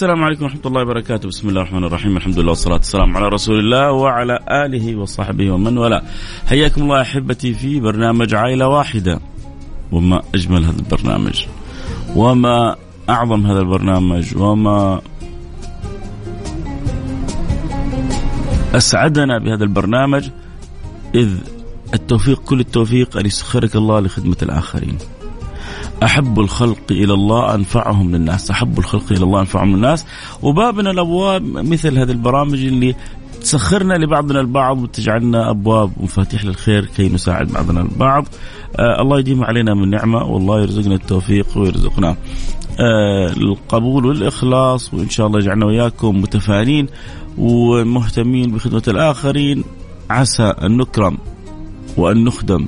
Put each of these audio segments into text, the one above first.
السلام عليكم ورحمة الله وبركاته. بسم الله الرحمن الرحيم. الحمد لله والصلاة والسلام على رسول الله وعلى آله وصحبه ومن والاه. حياكم الله أحبتي في برنامج عائلة واحدة. وما أجمل هذا البرنامج. وما أعظم هذا البرنامج. وما أسعدنا بهذا البرنامج. إذ التوفيق كل التوفيق. أن يسخرك الله لخدمة الآخرين. أحب الخلق إلى الله أنفعهم للناس أحب الخلق إلى الله أنفعهم للناس. وبابنا الأبواب مثل هذه البرامج اللي تسخرنا لبعضنا البعض وتجعلنا أبواب ومفاتيح للخير كي نساعد بعضنا البعض. آه الله يديم علينا من نعمة والله يرزقنا التوفيق ويرزقنا آه القبول والإخلاص وإن شاء الله يجعلنا وإياكم متفانين ومهتمين بخدمة الآخرين. عسى أن نكرم وأن نخدم.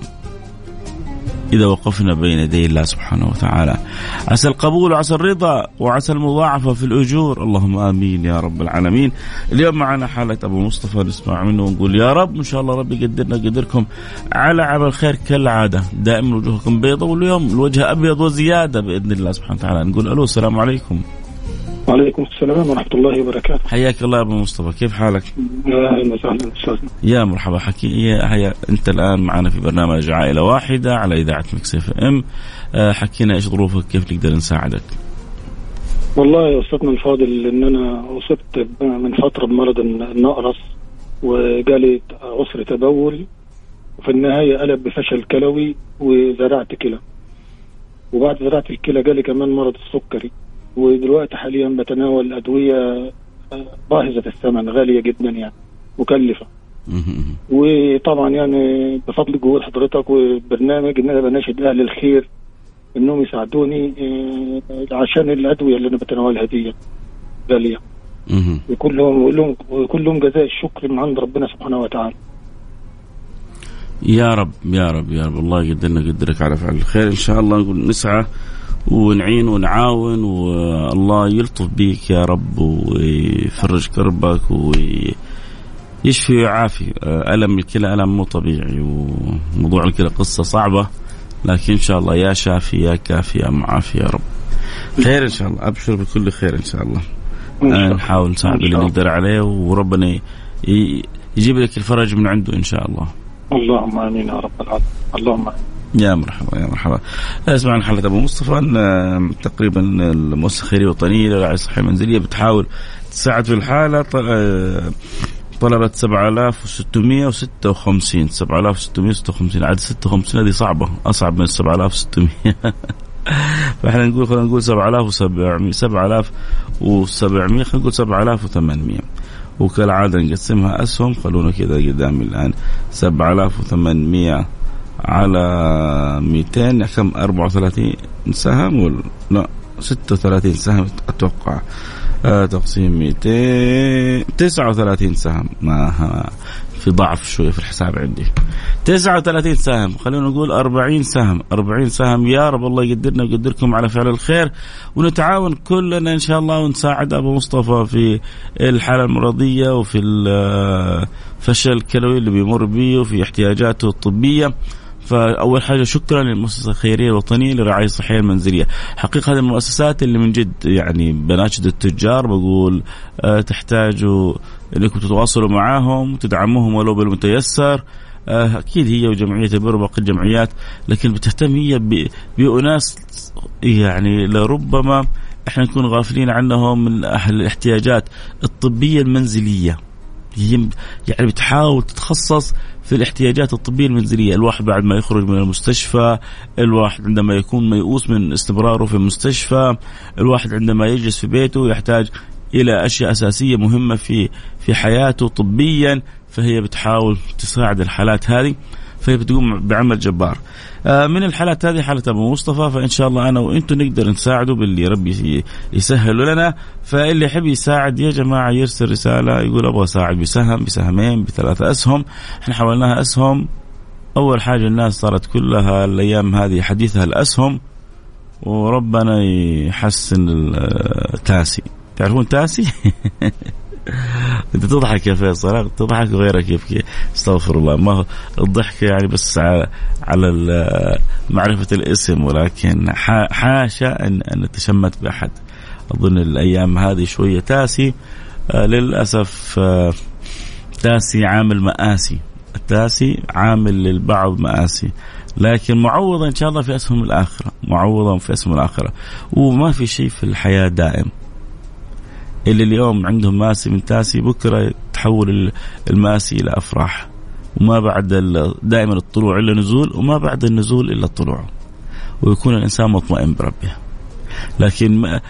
إذا وقفنا بين يدي الله سبحانه وتعالى. عسى القبول وعسى الرضا وعسى المضاعفة في الأجور. اللهم آمين يا رب العالمين. اليوم معنا حالة أبو مصطفى نسمع منه ونقول يا رب إن شاء الله ربي يقدرنا قدركم على عمل الخير كالعادة. دائما وجوهكم بيضة واليوم الوجه أبيض وزيادة بإذن الله سبحانه وتعالى. نقول ألو السلام عليكم. وعليكم السلام ورحمة الله وبركاته. حياك الله يا أبو مصطفى كيف حالك؟ أهلا وسهلا يا مرحبا حكي يا هيا أنت الآن معنا في برنامج عائلة واحدة على إذاعة Mix FM. آه، حكينا إيش ظروفك كيف نقدر نساعدك؟ والله يا أستاذنا الفاضل إن أنا أصبت من فترة بمرض النقرس وجالي عسر تبول وفي النهاية قلب بفشل كلوي وزرعت كلى. وبعد زراعة الكلى جالي كمان مرض السكري. ودلوقتي حاليا بتناول أدوية باهظة الثمن غالية جدا يعني مكلفة. وطبعا يعني بفضل جهود حضرتك والبرنامج إن أنا بناشد أهل الخير إنهم يساعدوني آه، عشان الأدوية اللي أنا بتناولها دي غالية. وكلهم وكلهم وكلهم جزاء الشكر من عند ربنا سبحانه وتعالى. يا رب يا رب يا رب. الله يقدرنا يقدرك على فعل الخير. إن شاء الله نقول نسعى ونعين ونعاون والله يلطف بيك يا رب ويفرج كربك ويشفي ويعافي. ألم الكلى ألم مو طبيعي وموضوع الكلى قصة صعبة لكن إن شاء الله يا شافي يا كافي يا معافي يا رب. خير إن شاء الله أبشر بكل خير إن شاء الله. نحاول نساعد اللي نقدر عليه وربنا يجيب لك الفرج من عنده إن شاء الله. اللهم آمين يا رب العالمين. اللهم آمين. يا مرحبا يا مرحبا. أسمع عن حالة أبو مصطفى. ان تقريبا المؤسسه الخيريه الوطنيه للرعايه الصحيه المنزليه بتحاول تساعد في الحالة. طلبت 7656 7656 عاد 56 هذه صعبة أصعب من 7600 فإحنا نقول خلينا نقول 7700 7700 خلينا نقول 7800 وكالعادة نقسمها أسهم خلونا كذا قدامي الآن. 7800 على 200 كم 34 سهم ولا لا 36 سهم أتوقع. آه تقسيم 200 39 سهم. ما في ضعف شوية في الحساب عندي. 39 سهم خلينا نقول 40 سهم. 40 سهم يا رب الله يقدرنا ويقدركم على فعل الخير. ونتعاون كلنا إن شاء الله ونساعد أبو مصطفى في الحالة المرضية وفي الفشل الكلوي اللي بيمر به وفي احتياجاته الطبية. فأول حاجة شكرا للمؤسسة الخيرية الوطنية للرعايه الصحيه المنزلية. حقيقة هذه المؤسسات اللي من جد يعني بناشد التجار بقول أه تحتاجوا إنكم تتواصلوا معاهم وتدعموهم ولو بالمتيسر. أه أكيد هي وجمعية البر وباقي الجمعيات لكن بتهتم هي بأناس يعني لربما إحنا نكون غافلين عنهم من أهل الاحتياجات الطبية المنزلية. هي يعني بتحاول تتخصص في الاحتياجات الطبية المنزلية، الواحد بعد ما يخرج من المستشفى، الواحد عندما يكون ميؤوس من استمراره في المستشفى، الواحد عندما يجلس في بيته يحتاج إلى أشياء أساسية مهمة في في حياته طبيا فهي بتحاول تساعد الحالات هذه. فهي بتقوم بعمل جبار. آه، من الحالات هذه حالة أبو مصطفى فإن شاء الله أنا وأنتم نقدر نساعده باللي ربي يسهل لنا. فاللي يحب يساعد يا جماعة يرسل رسالة يقول أبغى أساعد بسهم بسهمين بثلاثة أسهم. إحنا حولناها أسهم. أول حاجة الناس صارت كلها الأيام هذه حديثها الأسهم. وربنا يحسن التاسي تعرفون تاسي؟ انت تضحك يا فيصل تضحك غيرك يبكي. أستغفر الله. ما هو الضحك يعني بس على على معرفة الاسم ولكن حاشا ان إن نتشمت بأحد. أظن الأيام هذه شوية تاسي. آه للأسف آه تاسي عامل مآسي. التاسي عامل للبعض مآسي. لكن معوضة إن شاء الله في أسهم الآخرة. معوضة في أسهم الآخرة. وما في شيء في الحياة دائم. اللي اليوم عندهم ماسي من تاسي بكرة تحول الماسي إلى أفراح. وما بعد دائما الطلوع إلا نزول وما بعد النزول إلا الطلوع. ويكون الإنسان مطمئن بربه. لكن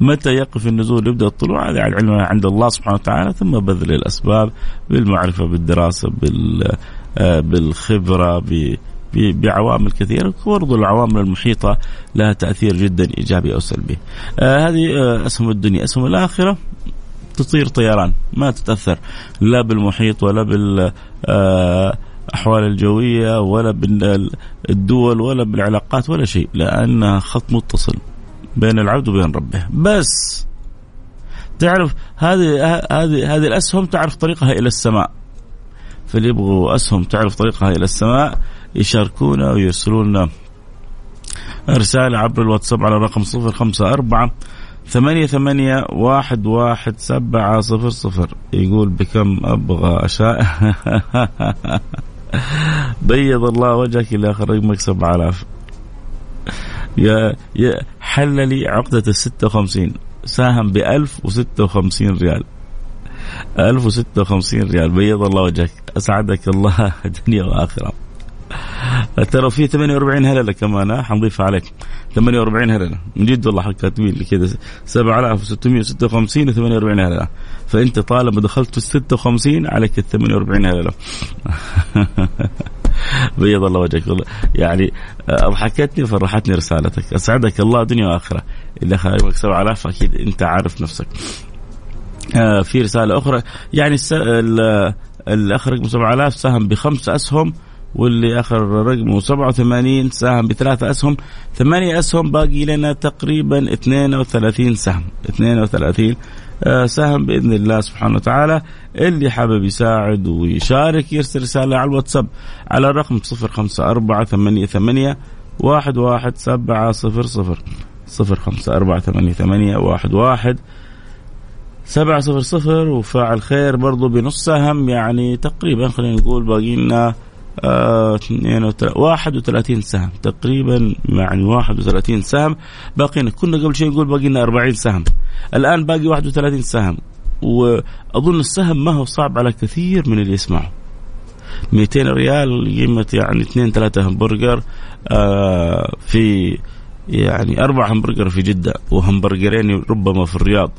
متى يقف النزول يبدا الطلوع؟ هذا علم عند الله سبحانه وتعالى ثم بذل الأسباب بالمعرفة بالدراسة آه، بالخبرة بعوامل كثيرة برضو العوامل المحيطة لها تأثير جدا إيجابي أو سلبي. آه هذه آه أسهم الدنيا. أسهم الآخرة تطير طيران ما تتأثر لا بالمحيط ولا بال آه أحوال الجوية ولا بالدول ولا بالعلاقات ولا شيء لأنها خط متصل بين العبد وبين ربه. بس تعرف هذه هذه هذه الأسهم تعرف طريقها إلى السماء. فاللي يبغوا أسهم تعرف طريقها إلى السماء يشاركونا ويرسلوا لنا رسالة عبر الواتساب على الرقم صفر خمسة أربعة ثمانية ثمانية واحد واحد سبعة صفر صفر. يقول بكم أبغى أشاء. بيض الله وجهك إلى آخر رقمك سبعة آلاف يا يا حل لي عقدة الستة وخمسين. ساهم بألف وستة وخمسين ريال. ألف وستة وخمسين ريال. بيض الله وجهك. أسعدك الله دنيا وآخرة ترى في 48 هللة كمان حنضيفها عليك. 48 هللة. من جد والله كاتبين لي كذا. 7656 و 48 هللة. فأنت طالما دخلت في 56 عليك ال 48 هللة. بيض الله وجهك. والله يعني اضحكتني وفرحتني رسالتك. أسعدك الله دنيا وآخرة. اللي خايبك 7000 أكيد أنت عارف نفسك. آه في رسالة أخرى. يعني الاخ رقم 7000 سهم بخمس أسهم. واللي آخر رقمه 87 ساهم بثلاثة أسهم ثمانية أسهم باقي لنا تقريبا 32 سهم 32 آه، سهم بإذن الله سبحانه وتعالى. اللي حابب يساعد ويشارك يرسل رسالة على الواتساب على الرقم 054 88 واحد واحد سبعة صفر صفر. صفر خمسة أربعة ثمانية ثمانية واحد واحد. سبعة صفر صفر وفاعل خير برضو بنص سهم يعني تقريبا خلينا نقول باقي لنا 31 سهم. تقريبا يعني 31 سهم. باقينا كنا قبل شيء نقول باقي لنا 40 سهم. الآن باقي 31 سهم. وأظن السهم ما هو صعب على كثير من اللي يسمعوا 200 ريال قيمة يعني اثنين ثلاثة همبرجر آه في يعني أربع همبرجر في جدة وهمبرجرين ربما في الرياض.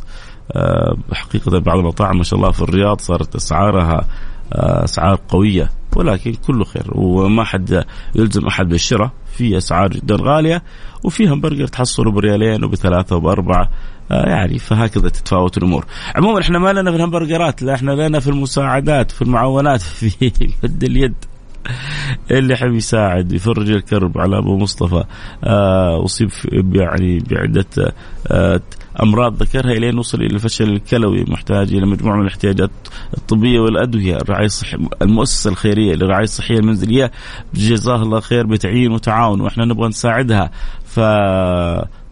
آه حقيقة بعض المطاعم ما شاء الله في الرياض صارت أسعارها آه أسعار قوية. ولكن كله خير وما حد يلزم أحد بالشراء في أسعار جدا غالية وفي همبرجر تحصله بريالين وبثلاثة وبأربعة آه يعني فهكذا تتفاوت الأمور. عموما إحنا ما لنا في الهمبرجرات لا إحنا لنا في المساعدات في المعاونات في مد اليد. اللي يحب يساعد يفرج الكرب على أبو مصطفى آه أصيب يعني بعدة آه أمراض ذكرها إلين وصل إلى الفشل الكلوي محتاج إلى مجموعة من الاحتياجات الطبية والأدوية الرعاية الصحية المؤسسة الخيرية للرعايه الصحية المنزلية جزاه الله خير بتعيين وتعاون وإحنا نبغى نساعدها. ف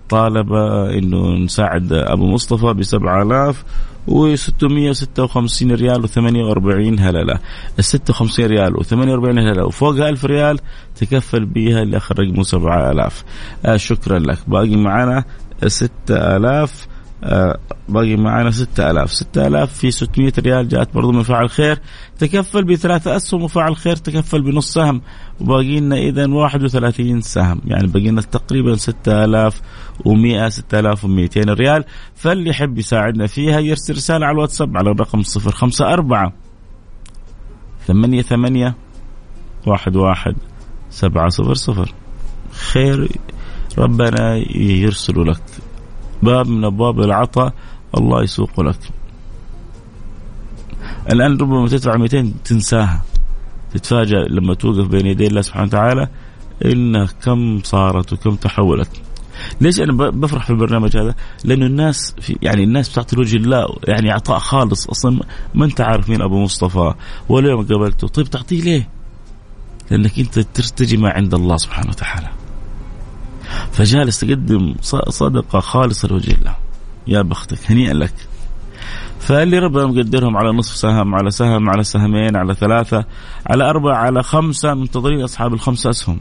طالب إنه نساعد أبو مصطفى ب 7000 و656 ريال و48 هللة. ال 56 ريال و48 هللة. وفوقها 1000 ريال تكفل بها اللي اخر رقمه 7000 آه شكرا لك. باقي معنا 6000 آه باقي معنا 6000 6000 في 600 ريال جاءت برضو من فاعل خير. تكفل بثلاثة أسهم وفاعل خير تكفل بنص سهم. وباقي لنا إذا 31 سهم. يعني باقي لنا تقريبا 6100 6200 ريال. فاللي يحب يساعدنا فيها يرسل رسالة على الواتساب على الرقم 054 ثمانية ثمانية واحد واحد سبعة صفر صفر. خير ربنا يرسل لك باب من أبواب العطاء الله يسوق لك الآن ربما تدفع 200 تنساها تتفاجأ لما توقف بين يدي الله سبحانه وتعالى إن كم صارت وكم تحولت ليش أنا بفرح في البرنامج هذا؟ لأنه الناس في يعني الناس بتعطي لوجه الله يعني عطاء خالص أصلا ما أنت عارف مين أبو مصطفى ولا يوم قابلته، طيب تعطيه ليه؟ لأنك أنت ترتجي ما عند الله سبحانه وتعالى. فجالس تقدم صدقة خالصة لوجه الله. يا بختك هنيئا لك. فاللي ربنا مقدرهم على نصف سهم على سهم على سهمين على ثلاثة على أربعة على خمسة منتظرين أصحاب الخمسة أسهم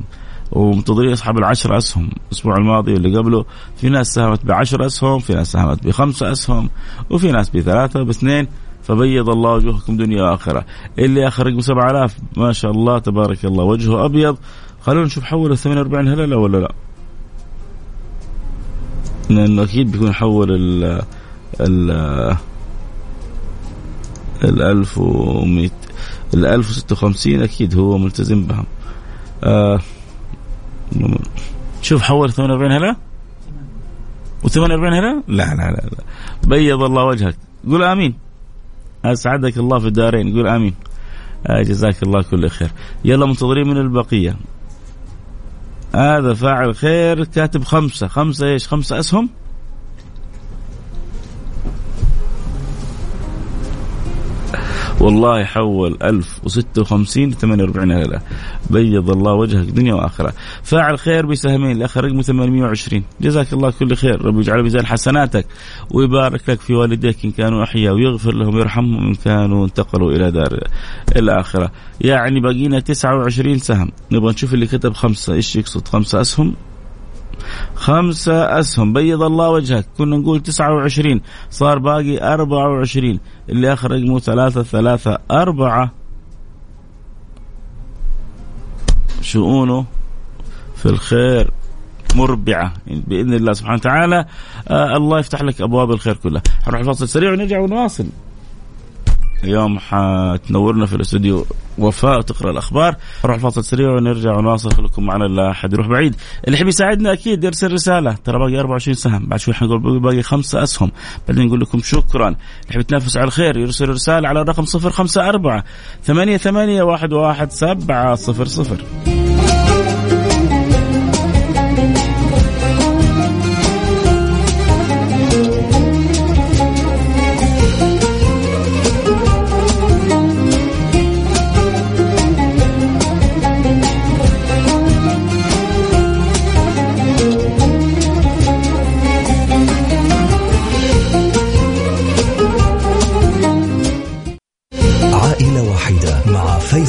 ومنتظرين أصحاب العشر أسهم. الأسبوع الماضي واللي قبله في ناس ساهمت بعشر أسهم في ناس ساهمت بخمسة أسهم وفي ناس بثلاثة باثنين. فبيض الله وجوهكم دنيا وآخرة. اللي آخر رقم 7000 ما شاء الله تبارك الله وجهه أبيض. خلونا نشوف حول ال 48 هللة ولا لا؟ لأنه أكيد بيكون حول ال ال ال 1100 ال 1056 أكيد هو ملتزم بها. آه شوف حول 48 هلا؟ و48 هلا؟ لا لا لا لا. بيض الله وجهك. قول آمين. أسعدك الله في الدارين. قول آمين. آه جزاك الله كل خير. يلا منتظرين من البقية. هذا فاعل خير كاتب خمسة. خمسة إيش؟ خمسة أسهم؟ والله حول 1056 ل 48 هللة بيض الله وجهك دنيا وآخرة. فاعل خير بسهمين الآخر رقمه 820 جزاك الله كل خير. ربي يجعل ميزان حسناتك ويبارك لك في والديك إن كانوا احياء ويغفر لهم ويرحمهم إن كانوا انتقلوا إلى دار الآخرة. يعني بقينا 29 سهم. نبغى نشوف اللي كتب خمسة. إيش يقصد؟ خمسة أسهم؟ خمسة أسهم. بيض الله وجهك. كنا نقول تسعة وعشرين. صار باقي أربعة وعشرين. اللي آخر رقمه ثلاثة ثلاثة أربعة. شؤونه في الخير. مربعة. بإذن الله سبحانه وتعالى آه الله يفتح لك أبواب الخير كلها. حنروح الفاصل سريع ونرجع ونواصل. اليوم حتنورنا في الاستوديو وفاء تقرا الأخبار. نروح الفاصل سريع ونرجع ونواصل. خليكم معنا لا أحد يروح بعيد. اللي يحب يساعدنا أكيد يرسل رسالة. ترى باقي 24 سهم. بعد شوي حنقول باقي خمسة أسهم. بعدين نقول لكم شكرا. اللي يحب يتنافس على الخير يرسل رسالة على الرقم 054 ثمانية ثمانية واحد واحد سبعة صفر صفر.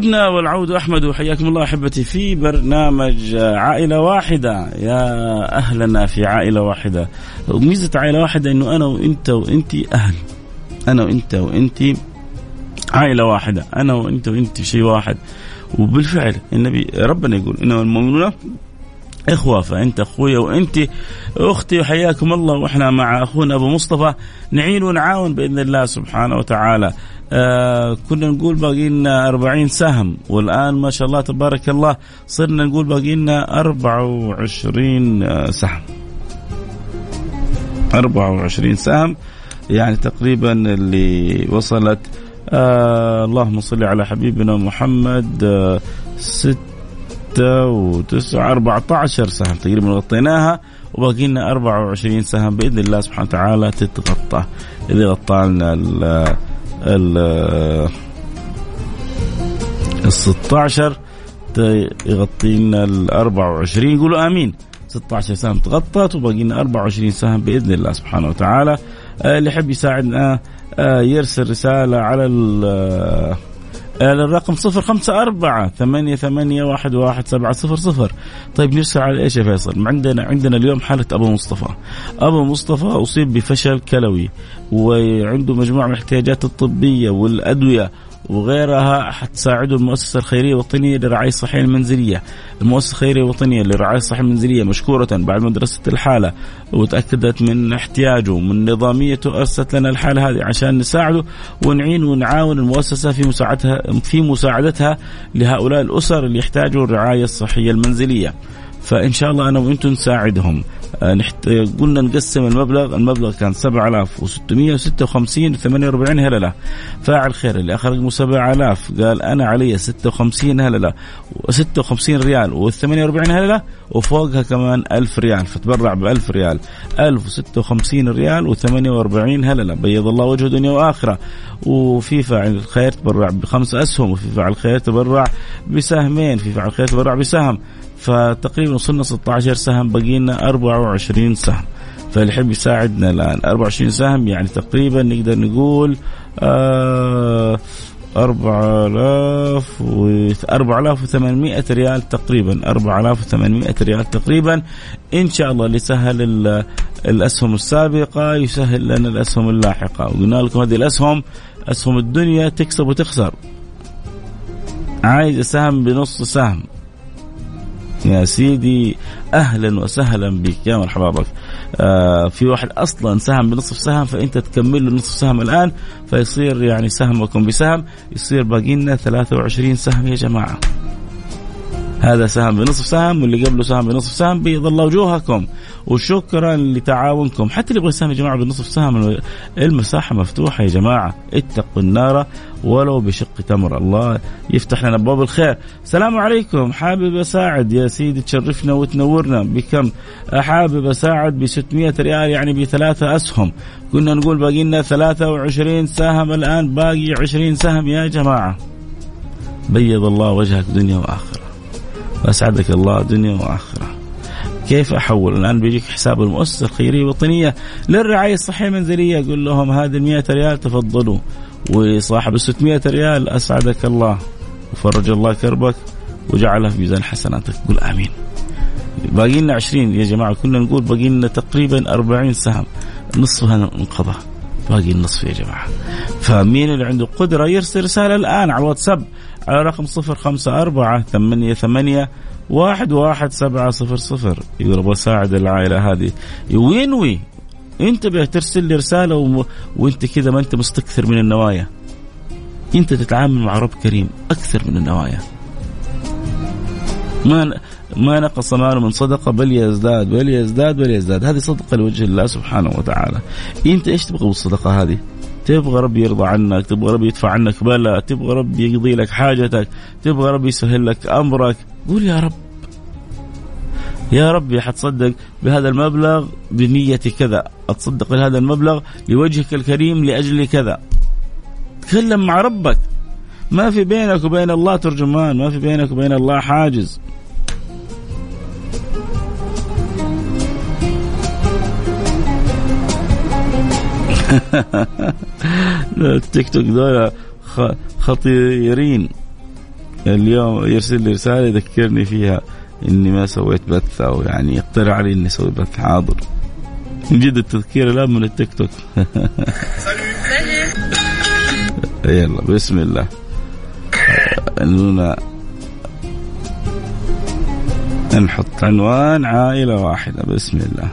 عدنا والعود أحمد وحياكم الله أحبتي في برنامج عائلة واحدة. يا أهلنا في عائلة واحدة. وميزه عائلة واحدة إنه أنا وإنت وانت أهل. أنا وإنت وانت عائلة واحدة. أنا وإنت وانت شيء واحد. وبالفعل النبي ربنا يقول انما المؤمنون إخوة فأنت أخويا وأنت أختي. وحياكم الله. وإحنا مع أخونا أبو مصطفى. نعين ونعاون بإذن الله سبحانه وتعالى. آه كنا نقول باقي لنا 40 سهم والآن ما شاء الله تبارك الله صرنا نقول باقي لنا 24 سهم. 24 سهم يعني تقريبا اللي وصلت آه اللهم صل على حبيبنا محمد آه ست ستة وتسعة أربعة عشر سهم تقريبا غطيناها وباقي لنا 24 سهم بإذن الله سبحانه وتعالى تتغطى إذا غطى لنا ال ال ال 16 يغطي لنا ال 24 يقولوا آمين. 16 سهم تغطت وباقي لنا 24 سهم بإذن الله سبحانه وتعالى. اللي يحب يساعدنا يرسل رسالة على الرقم صفر خمسة أربعة ثمانية ثمانية واحد واحد سبعة صفر صفر. طيب نرسل على إيش يا فيصل؟ عندنا عندنا اليوم حالة أبو مصطفى. أبو مصطفى أصيب بفشل كلوي وعنده مجموعة من الاحتياجات الطبية والأدوية. وغيرها حتساعده المؤسسة الخيرية الوطنية للرعاية الصحية المنزلية. المؤسسة الخيرية الوطنية للرعاية الصحية المنزلية مشكورة بعد ما درست الحالة وتأكدت من احتياجه من نظاميته أرسلت لنا الحالة هذه عشان نساعده ونعين ونعاون المؤسسة في مساعدتها في مساعدتها لهؤلاء الأسر اللي يحتاجوا الرعاية الصحية المنزلية. فإن شاء الله أنا وأنتم نساعدهم. آه، نحت... قلنا نقسم المبلغ المبلغ كان 7656 48 هلله فاعل خير اللي اخر رقمه 7000 قال أنا علي 56 هلله 56 ريال و 48 هلله وفوقها كمان 1000 ريال فتبرع ب 1000 ريال 1056 ريال و 48 هلله بيض الله وجهه دنيا وآخرة. وفي فاعل الخير تبرع بخمس أسهم. وفي فاعل الخير تبرع بسهمين. في فاعل الخير تبرع بسهم. فتقريبا وصلنا 16 سهم باقي لنا 24 سهم. فاللي يحب يساعدنا الآن. 24 سهم يعني تقريبا نقدر نقول آه 4000 و 4800 ريال تقريبا. 4800 ريال تقريبا. إن شاء الله اللي سهل الأسهم السابقة يسهل لنا الأسهم اللاحقة. وقلنا لكم هذه الأسهم أسهم الدنيا تكسب وتخسر. عايز سهم بنص سهم. يا سيدي أهلا وسهلا بك. يا مرحبا بك. آه في واحد أصلا سهم بنصف سهم فأنت تكمل له نصف سهم الآن فيصير يعني سهمكم بسهم يصير باقي لنا 23 سهم يا جماعة. هذا سهم بنصف سهم واللي قبله سهم بنصف سهم بيض الله وجوهكم. وشكرا لتعاونكم. حتى اللي يبغى يساهم يا جماعة بنصف سهم المساحة مفتوحة يا جماعة. اتقوا النار ولو بشق تمر. الله يفتح لنا أبواب الخير. السلام عليكم. حابب أساعد يا سيدي تشرفنا وتنورنا. بكم؟ حابب أساعد ب 600 ريال يعني بثلاثة أسهم. كنا نقول باقي لنا 23 سهم الآن. باقي 20 سهم يا جماعة. بيض الله وجهك دنيا وآخرة. واسعدك الله دنيا واخره كيف أحول؟ الآن بيجيك حساب المؤسسة الخيرية الوطنيه للرعاية الصحية المنزلية. قول لهم هذه ال 100 ريال تفضلوا. وصاحب ال 600 ريال أسعدك الله. وفرج الله كربك وجعلها في ميزان حسناتك. قل آمين. باقي لنا 20 يا جماعة كنا نقول باقي لنا تقريبا 40 سهم. نصفها انقضى باقي النصف يا جماعة. فمين اللي عنده قدرة يرسل رسالة الآن على الواتساب؟ على رقم صفر خمسة أربعة ثمانية ثمانية واحد واحد سبعة صفر صفر. يقول أبغى أساعد العائلة هذه. وينوي أنت ترسل لي رسالة و... وأنت كذا ما أنت مستكثر من النوايا. أنت تتعامل مع رب كريم أكثر من النوايا. ما ما نقص مال من صدقة بل يزداد بل يزداد بل يزداد. هذه صدقة لوجه الله سبحانه وتعالى. أنت إيش تبغى بالصدقة هذه؟ تبغى ربي يرضى عنك تبغى ربي يدفع عنك بلاء تبغى ربي يقضي لك حاجتك تبغى ربي يسهل لك أمرك. قول يا رب. يا ربي حتصدق بهذا المبلغ بنية كذا أتصدق بهذا المبلغ لوجهك الكريم لأجل كذا. تكلم مع ربك. ما في بينك وبين الله ترجمان ما في بينك وبين الله حاجز. التيك توك دول خطيرين. اليوم يرسل لي رسالة يذكرني فيها إني ما سويت بث أو يعني يقترح علي إني أسوي بث حاضر. من جد التذكير الآن من التيك توك. يلا بسم الله. إننا نحط عنوان عائلة واحدة. بسم الله.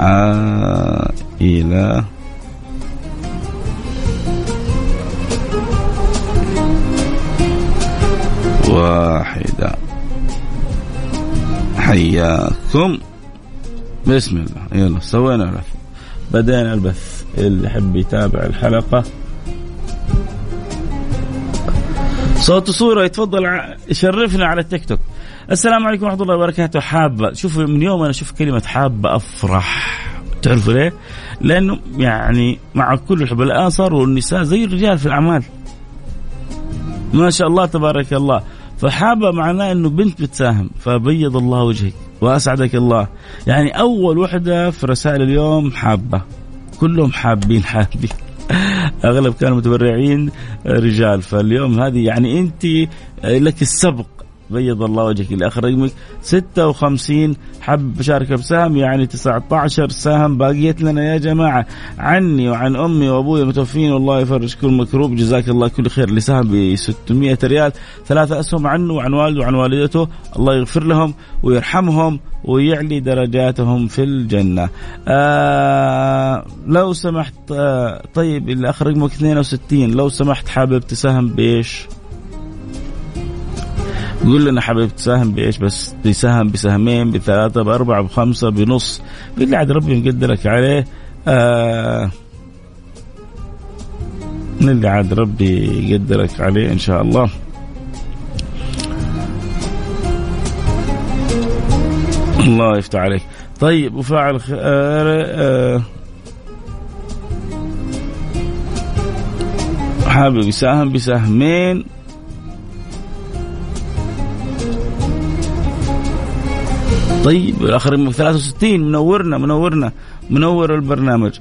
عائلة واحدة. حياكم. بسم الله. يلا سوينا البث. بدينا البث. اللي يحب يتابع الحلقة. صوت وصورة. يتفضل يشرفنا على التيك توك. السلام عليكم ورحمة الله وبركاته. حابة شوف من يوم أنا أشوف كلمة حابة أفرح. تعرفوا ليه؟ لأنه يعني مع كل الحب الآن صاروا النساء زي الرجال في الأعمال. ما شاء الله تبارك الله. فحابة معناه أنه بنت بتساهم فبيض الله وجهك وأسعدك الله. يعني أول وحدة في رسائل اليوم حابة كلهم حابين حابين. أغلب كانوا متبرعين رجال فاليوم هذه يعني أنت لك السبق. بيض الله وجهك الاخ رقمك 56 حب مشاركه بسهم يعني 19 سهم. باقيت لنا يا جماعة عني وعن أمي وأبوي المتوفين والله يفرج كل مكروب. جزاك الله كل خير. اللي سهم ب 600 ريال. ثلاثة أسهم عنه وعن والده وعن والدته. الله يغفر لهم ويرحمهم ويعلي درجاتهم في الجنة. آه لو سمحت آه طيب الأخ رقمك 62 لو سمحت حابب تساهم بإيش؟ قول لنا حبيبي تساهم بإيش بس؟ تساهم بسهمين بثلاثة بأربعة بخمسة بنص. بالله عاد ربي مقدرك عليه. آه اللي عاد ربي يقدرك عليه إن شاء الله. الله يفتح عليك. طيب وفاعل خير آه حابب يساهم بسهمين. طيب الآخر 63 منورنا منورنا منور البرنامج.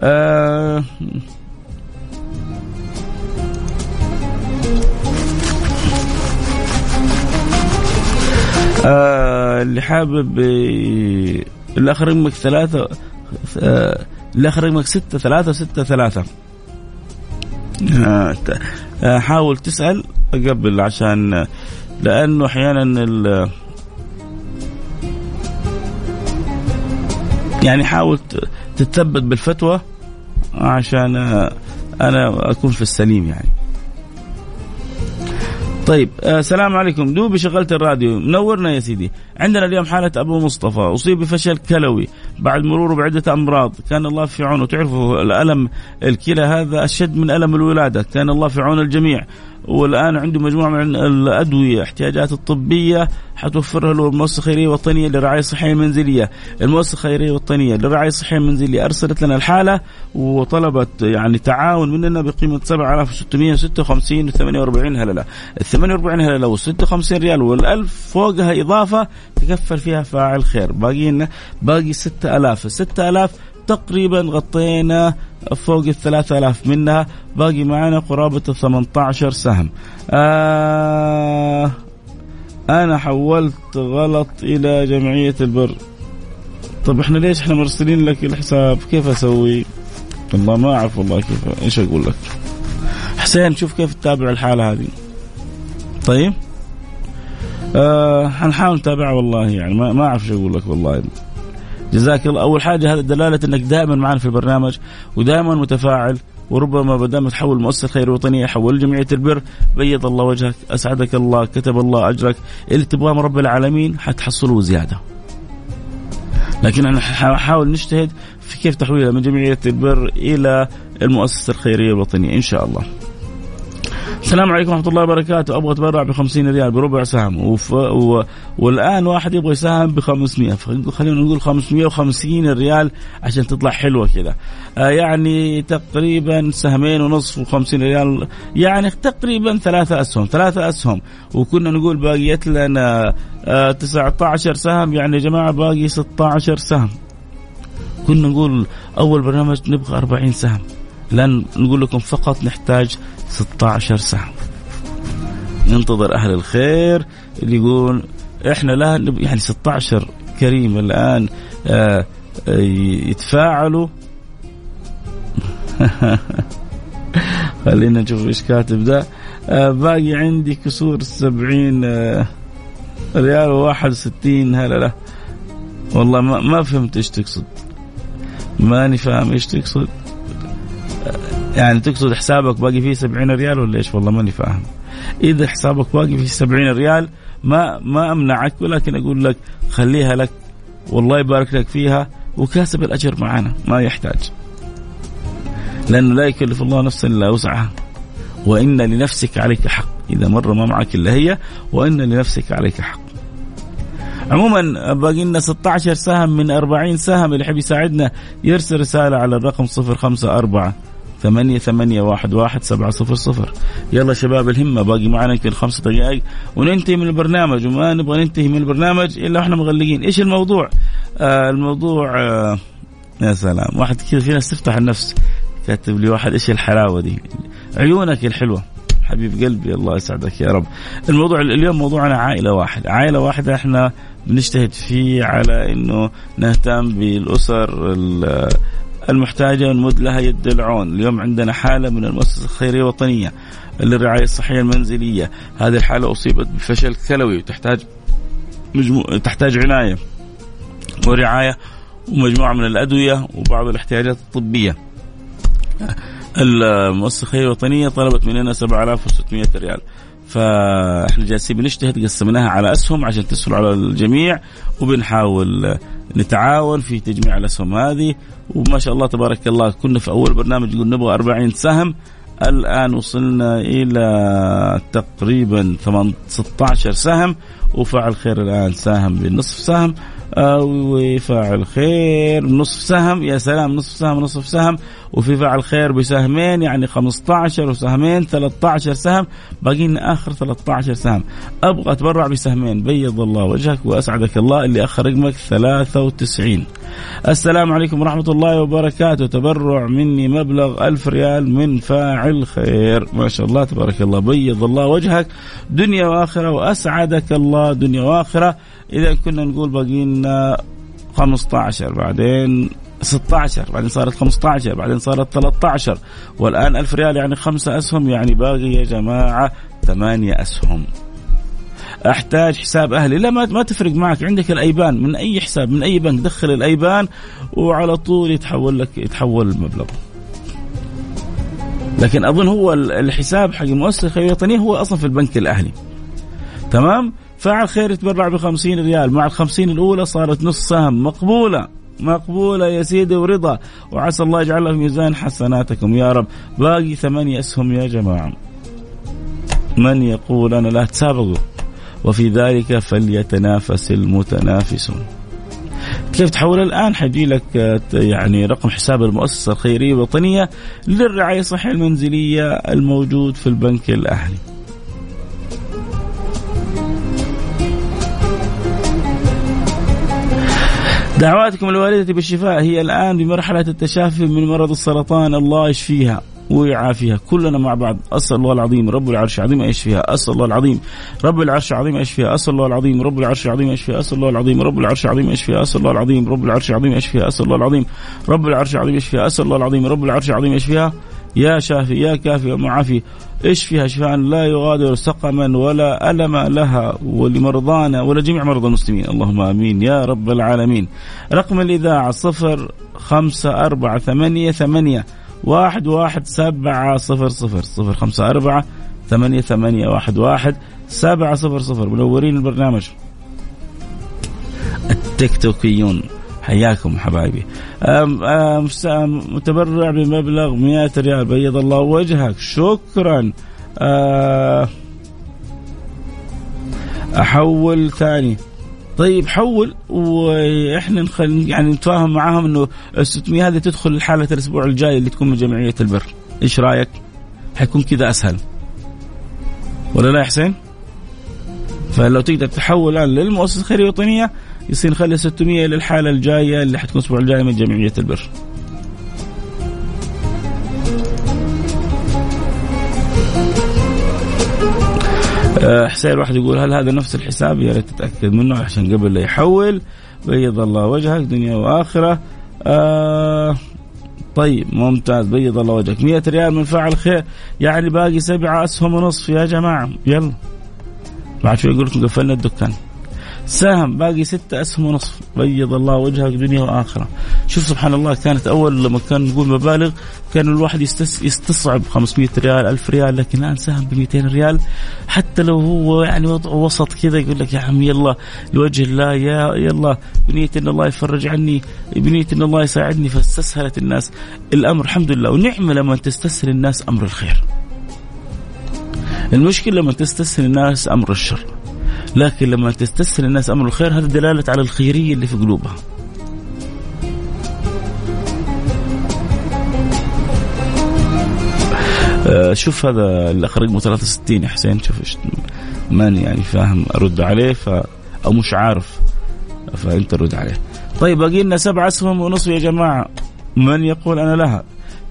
آه آه اللي حابب الآخر رقمك ثلاثة آه الآخر رقمك ستة ثلاثة ستة ثلاثة. آه حاول تسأل قبل عشان لأنه أحيانا يعني حاول تتثبت بالفتوى عشان أنا أكون في السليم يعني. طيب السلام عليكم. دوبي شغلت الراديو. منورنا يا سيدي. عندنا اليوم حالة أبو مصطفى. أصيب بفشل كلوي بعد مروره بعدة أمراض. كان الله في عونه. تعرفوا الألم الكلى هذا أشد من ألم الولادة. كان الله في عون الجميع. والآن عنده مجموعة من الأدوية احتياجات الطبية حتوفرها له المؤسسة الخيرية الوطنيه للرعايه الصحيه المنزليه، المؤسسة الخيرية الوطنيه للرعايه الصحيه المنزليه أرسلت لنا الحالة وطلبت يعني تعاون مننا بقيمة 7656 و 48 هللة، ال 48 هللة وال 56 ريال وال 1000 فوقها إضافة تكفل فيها فاعل خير، باقي لنا باقي 6000، ال 6000 تقريبا غطينا فوق ال 3000 منها باقي معنا قرابة ال 18 سهم. آه أنا حولت غلط إلى جمعية البر. طب إحنا ليش إحنا مرسلين لك الحساب؟ كيف أسوي؟ والله ما أعرف والله كيف إيش أقول لك؟ حسين شوف كيف تتابع الحالة هذه. طيب؟ آه حنحاول نتابعها والله يعني ما, ما أعرف إيش أقول لك والله. جزاك الله. أول حاجة هذا دلاله إنك دائما معنا في البرنامج ودائما متفاعل وربما ما دام تحول المؤسسه الخيريه الوطنيه حول جمعية البر بيض الله وجهك أسعدك الله كتب الله أجرك. اللي تبغاه من رب العالمين حتحصله زيادة. لكن أنا حاول نجتهد في كيف تحويلها من جمعية البر إلى المؤسسة الخيرية الوطنية إن شاء الله. السلام عليكم ورحمة الله وبركاته. أبغى أتبرع ب 50 ريال بربع سهم. وف... و... والآن واحد يبغى يساهم ب 500 خلينا نقول 550 ريال عشان تطلع حلوة كذا آه يعني تقريبا سهمين ونصف و50 ريال. يعني تقريبا ثلاثة أسهم. ثلاثة أسهم. وكنا نقول باقيت لنا آه 19 سهم. يعني يا جماعة باقي 16 سهم. كنا نقول أول برنامج نبغى 40 سهم. الآن نقول لكم فقط نحتاج 16 سهم ننتظر أهل الخير اللي يقول إحنا لا يعني 16 كريم الآن آه، آه، يتفاعلوا. خلينا نشوف إيش كاتب ده. آه، باقي عندي كسور 70 ريال و61 هلا لا. والله ما, ما فهمت إيش تقصد. ماني فاهم إيش تقصد. يعني تقصد حسابك باقي فيه 70 ريال ولا إيش؟ والله ماني فاهم. إذا حسابك باقي فيه 70 ريال ما ما أمنعك ولكن أقول لك خليها لك والله يبارك لك فيها وكاسب الأجر معنا ما يحتاج. لأنه لا يكلف الله نفسا إلا وسعها. وإن لنفسك عليك حق. إذا مر ما معك إلا هي وإن لنفسك عليك حق. عموما باقي لنا 16 سهم من 40 سهم اللي يحب يساعدنا يرسل رسالة على الرقم 054 ثمانية ثمانية واحد واحد سبعة صفر صفر. يلا شباب الهمة باقي معنا يمكن خمس دقائق وننتهي من البرنامج. وما نبغى ننتهي من البرنامج إلا وإحنا مغلقين. إيش الموضوع؟ آه الموضوع آه يا سلام. واحد كذا في ناس تفتح النفس. كاتب لي واحد إيش الحلاوة دي؟ عيونك الحلوة. حبيب قلبي الله يسعدك يا رب. الموضوع اليوم موضوعنا عائلة واحدة عائلة واحدة إحنا بنجتهد فيه على إنه نهتم بالأسر المحتاجة ونمد لها يد العون. اليوم عندنا حالة من المؤسسة الخيرية الوطنية للرعاية الصحية المنزلية. هذه الحالة أصيبت بفشل كلوي وتحتاج مجمو... تحتاج عناية ورعاية ومجموعة من الأدوية وبعض الاحتياجات الطبية. المؤسسة الخيرية الوطنية طلبت مننا 7600 ريال. فاحنا جالسين بنجتهد قسمناها على أسهم عشان تسهل على الجميع وبنحاول نتعاون في تجميع الأسهم هذه. وما شاء الله تبارك الله كنا في أول برنامج قلنا نبغى 40 سهم. الآن وصلنا إلى تقريبا 16 سهم. وفعل خير الآن ساهم بنصف سهم. وفاعل خير. نصف سهم يا سلام نصف سهم نصف سهم. وفي فاعل خير بسهمين يعني 15 وسهمين 13 سهم. باقي لنا آخر 13 سهم. أبغى أتبرع بسهمين. بيض الله وجهك وأسعدك الله. اللي أخر رقمك 93 السلام عليكم ورحمة الله وبركاته. تبرع مني مبلغ ألف ريال من فاعل خير. ما شاء الله تبارك الله. بيض الله وجهك. دنيا وآخرة وأسعدك الله. دنيا وآخرة. إذا كنا نقول باقي لنا 15 بعدين 16 بعدين صارت 15 بعدين صارت 13 والآن 1000 ريال يعني خمسة أسهم. يعني باقي يا جماعة ثمانية أسهم. أحتاج حساب أهلي. لا ما, ما تفرق معك. عندك الأيبان. من أي حساب من أي بنك؟ دخل الأيبان وعلى طول يتحول لك يتحول المبلغ. لكن أظن هو الحساب حق المؤسسة الخيرية الوطنية هو أصلا في البنك الأهلي. تمام؟ فعل خير يتبرع ب 50 ريال. مع ال 50 الأولى صارت نص سهم. مقبولة. مقبولة يا سيدي ورضا. وعسى الله يجعلها في ميزان حسناتكم. يا رب. باقي ثمانية أسهم يا جماعة. من يقول أنا لا تسابقوا وفي ذلك فليتنافس المتنافسون. كيف تحول الآن؟ حيجي لك يعني رقم حساب المؤسسة الخيرية الوطنية للرعاية الصحية المنزلية الموجود في البنك الأهلي. دعواتكم الوالدة بالشفاء. هي الآن بمرحلة التشافي من مرض السرطان الله يشفيها. ويعافيها. كلنا مع بعض. أسأل الله العظيم رب العرش العظيم يشفيها. أسأل الله العظيم رب العرش العظيم يشفيها. أسأل الله العظيم رب العرش العظيم يشفيها. أسأل الله العظيم رب العرش العظيم يشفيها. أسأل الله العظيم رب العرش العظيم يشفيها. أسأل الله العظيم رب العرش العظيم يشفيها. أسأل الله العظيم رب العرش العظيم يشفيها. يا شافي يا كافي ومعافي اشفيها شفاء لا يغادر سقما ولا ألم لها ولمرضانا ولجميع مرضى المسلمين. اللهم آمين. يا رب العالمين. رقم الإذاعة صفر خمسة أربعة ثمانية ثمانية واحد واحد سبعة صفر صفر صفر خمسة أربعة ثمانية ثمانية واحد واحد سبعة صفر صفر. منورين البرنامج. التيك توكيون حياكم حبايبي. متبرع بمبلغ 100 ريال. بيض الله وجهك. شكرا. أحول ثاني. طيب حول وإحنا نخل يعني نتفاهم معاهم إنه ال 600 هذه تدخل حاله الأسبوع الجاي اللي تكون من جمعية البر إيش رأيك؟ حيكون كذا أسهل ولا لا يا حسين؟ فلو تقدر تحول الآن للمؤسسة الخيرية الوطنيه يصير نخلي 600 للحاله الجاية اللي حتكون الأسبوع الجاي من جمعية البر. حسين واحد يقول هل هذا نفس الحساب؟ يا ريت تتأكد منه عشان قبل لا يحول. بيض الله وجهك دنيا وآخرة. آه طيب ممتاز. بيض الله وجهك. 100 ريال من فاعل خير. يعني باقي سبعة أسهم ونصف. يا جماعة يلا. بعد شوي يقول لكم قفلنا الدكان. سهم باقي ستة أسهم ونصف. بيض الله وجهك دنيا وآخرة شوف سبحان الله كانت أول لما كان نقول مبالغ كان الواحد يستس يستصعب 500 ريال 1000 ريال لكن الآن سهم ب 200 ريال. حتى لو هو يعني وضعه وسط كذا يقول لك يا عم يلا لوجه الله يا يلا بنية أن الله يفرج عني بنية أن الله يساعدني فاستسهلت الناس. الأمر الحمد لله ونعمة لما تستسهل الناس أمر الخير. المشكلة لما تستسهل الناس أمر الشر. لكن لما تستسهل الناس أمر الخير هذا دلالة على الخيرية اللي في قلوبها. آه، شوف هذا الاخ رقمه 63 يا حسين شوف ماني يعني فاهم أرد عليه ف أو مش عارف فأنت رد عليه. طيب باقي لنا سبع أسهم ونصف يا جماعة من يقول أنا لها؟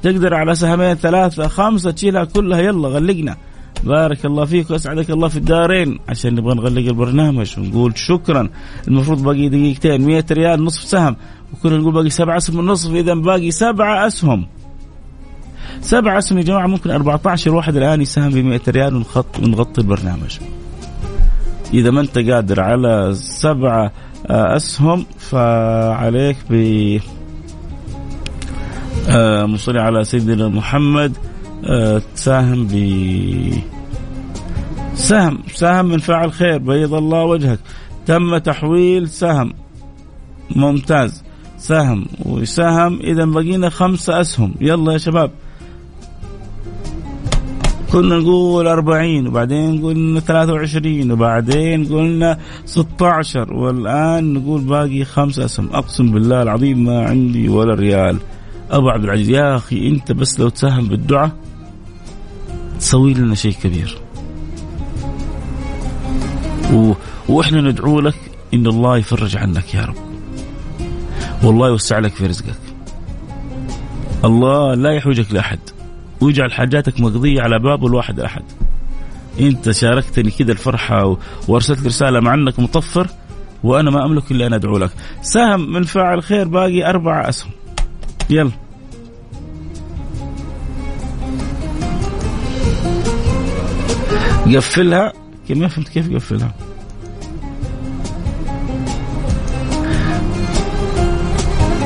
تقدر على سهمين ثلاثة خمسة تشيلها كلها يلا غلقنا. بارك الله فيك واسعدك الله في الدارين. عشان نبغى نغلق البرنامج ونقول شكرا. المفروض باقي دقيقتين 100 ريال نصف سهم. وكنا نقول باقي سبعة أسهم نصف اذا باقي سبعة أسهم. سبعة أسهم يا جماعة ممكن 14 واحد الآن يساهم ب 100 ريال ونخط ونغطي البرنامج. إذا ما أنت قادر على سبعة آه، أسهم فعليك ب آه، على سيدنا محمد. تساهم ب سهم سهم من فاعل خير بيض الله وجهك. تم تحويل سهم. ممتاز. سهم. وسهم إذا بقينا خمسة أسهم. يلا يا شباب. كنا نقول 40 وبعدين قلنا 23 وبعدين قلنا 16 والآن نقول باقي خمسة أسهم. أقسم بالله العظيم ما عندي ولا ريال. أبو عبد العزيز يا أخي أنت بس لو تساهم بالدعاء تسوي لنا شيء كبير. و... وإحنا ندعو لك إن الله يفرج عنك يا رب. والله يوسع لك في رزقك. الله لا يحوجك لأحد. ويجعل حاجاتك مقضية على باب الواحد أحد. أنت شاركتني كذا الفرحة وأرسلت رسالة مع أنك مطفر وأنا ما أملك إلا أن أدعو لك. سهم من فاعل خير باقي أربع أسهم. يلا. قفلها كيف ما فهمت كيف قفلها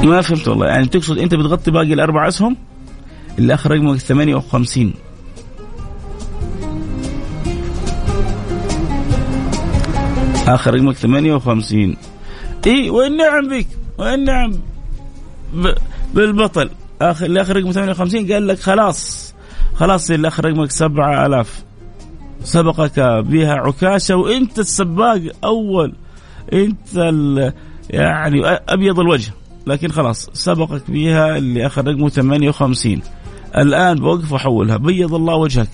ما فهمت والله. يعني تقصد أنت بتغطي باقي الأربع أسهم؟ اللي آخر رقمك 58 آخر رقمك 58 اي والنعم بك والنعم بالبطل. اخر اللي آخر رقمه 58 قال لك خلاص. خلاص اللي آخر رقمك 7000 سبقك بها عكاشة وإنت السباق أول إنت يعني أبيض الوجه. لكن خلاص سبقك بها اللي اخذ رقمه 58 الآن بوقف واحولها بيض الله وجهك.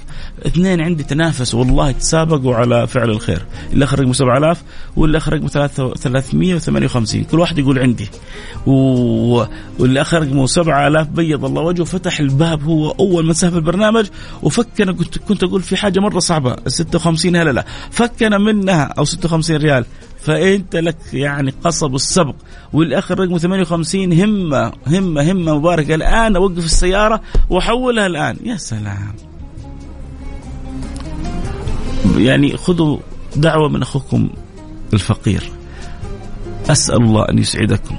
اثنين عندي تنافسوا والله تسابقوا على فعل الخير. اللي أخر رقمه 7000 واللي أخر رقمه 358 كل واحد يقول عندي. و... واللي أخر رقمه 7000 بيض الله وجهه فتح الباب هو أول من سهب البرنامج. وفكنا كنت كنت أقول في حاجة مرة صعبة. ال 56 هلا لا. فكنا منها أو 56 ريال. فإنت لك يعني قصب السبق والآخر رقم 58 همة همة همة مبارك الآن أوقف السيارة وأحولها الآن. يا سلام. يعني خذوا دعوة من أخوكم الفقير. أسأل الله أن يسعدكم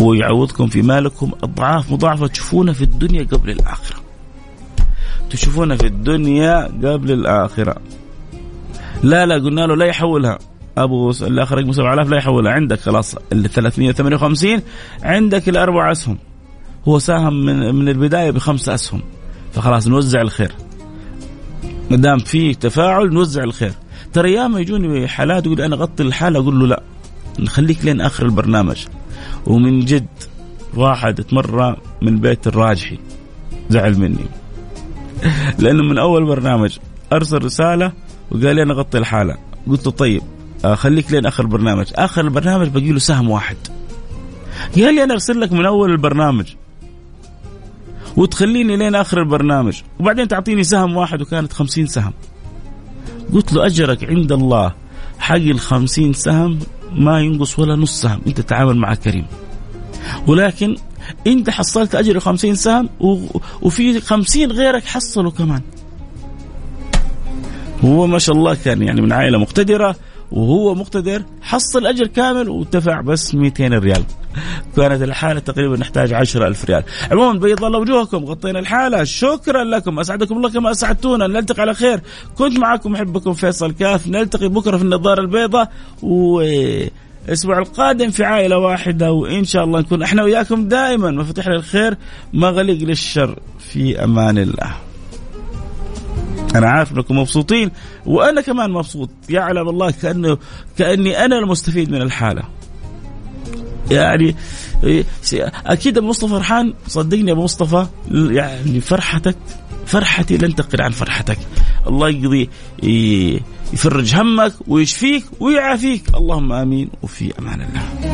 ويعوضكم في مالكم أضعاف مضاعفة تشوفونها في الدنيا قبل الآخرة. تشوفونها في الدنيا قبل الآخرة. لا لا قلنا له لا يحولها. أبو الآخر رقم 7000 لا يحولها عندك خلاص ال 358 عندك الأربع أسهم. هو ساهم من من البداية بخمس أسهم. فخلاص نوزع الخير. ما دام في تفاعل نوزع الخير. ترى ياما يجوني حالات يقول أنا أغطي الحالة أقول له لا. نخليك لين آخر البرنامج. ومن جد واحد تمرة من بيت الراجحي. زعل مني. لأنه من أول برنامج أرسل رسالة وقال لي أنا أغطي الحالة. قلت له طيب. خليك لين آخر البرنامج آخر البرنامج باقي له سهم واحد. قال لي أنا أرسل لك من أول البرنامج. وتخليني لين آخر البرنامج. وبعدين تعطيني سهم واحد وكانت خمسين سهم. قلت له أجرك عند الله. حق الخمسين سهم ما ينقص ولا نص سهم. أنت تعامل مع كريم. ولكن أنت حصلت أجر خمسين سهم وفي خمسين غيرك حصلوا كمان. هو ما شاء الله كان يعني من عائلة مقتدرة. وهو مقتدر حصل أجر كامل ودفع بس 200 ريال. كانت الحالة تقريبا نحتاج 10000 ريال. عموما بيض الله وجوهكم غطينا الحالة. شكرا لكم. أسعدكم الله كما أسعدتونا. نلتقي على خير. كنت معكم محبكم فيصل كاف. نلتقي بكرة في النظارة البيضاء. و الأسبوع القادم في عائلة واحدة. وإن شاء الله نكون إحنا وياكم دائما. مفاتيح للخير مغلق للشر. في أمان الله. أنا عارف أنكم مبسوطين وأنا كمان مبسوط. يعلم الله كانه كأني أنا المستفيد من الحالة. يعني أكيد أبو مصطفى فرحان صدقني أبو مصطفى يعني فرحتك فرحتي لن تقل عن فرحتك. الله يقضي يفرج همك ويشفيك ويعافيك. اللهم آمين. وفي أمان الله.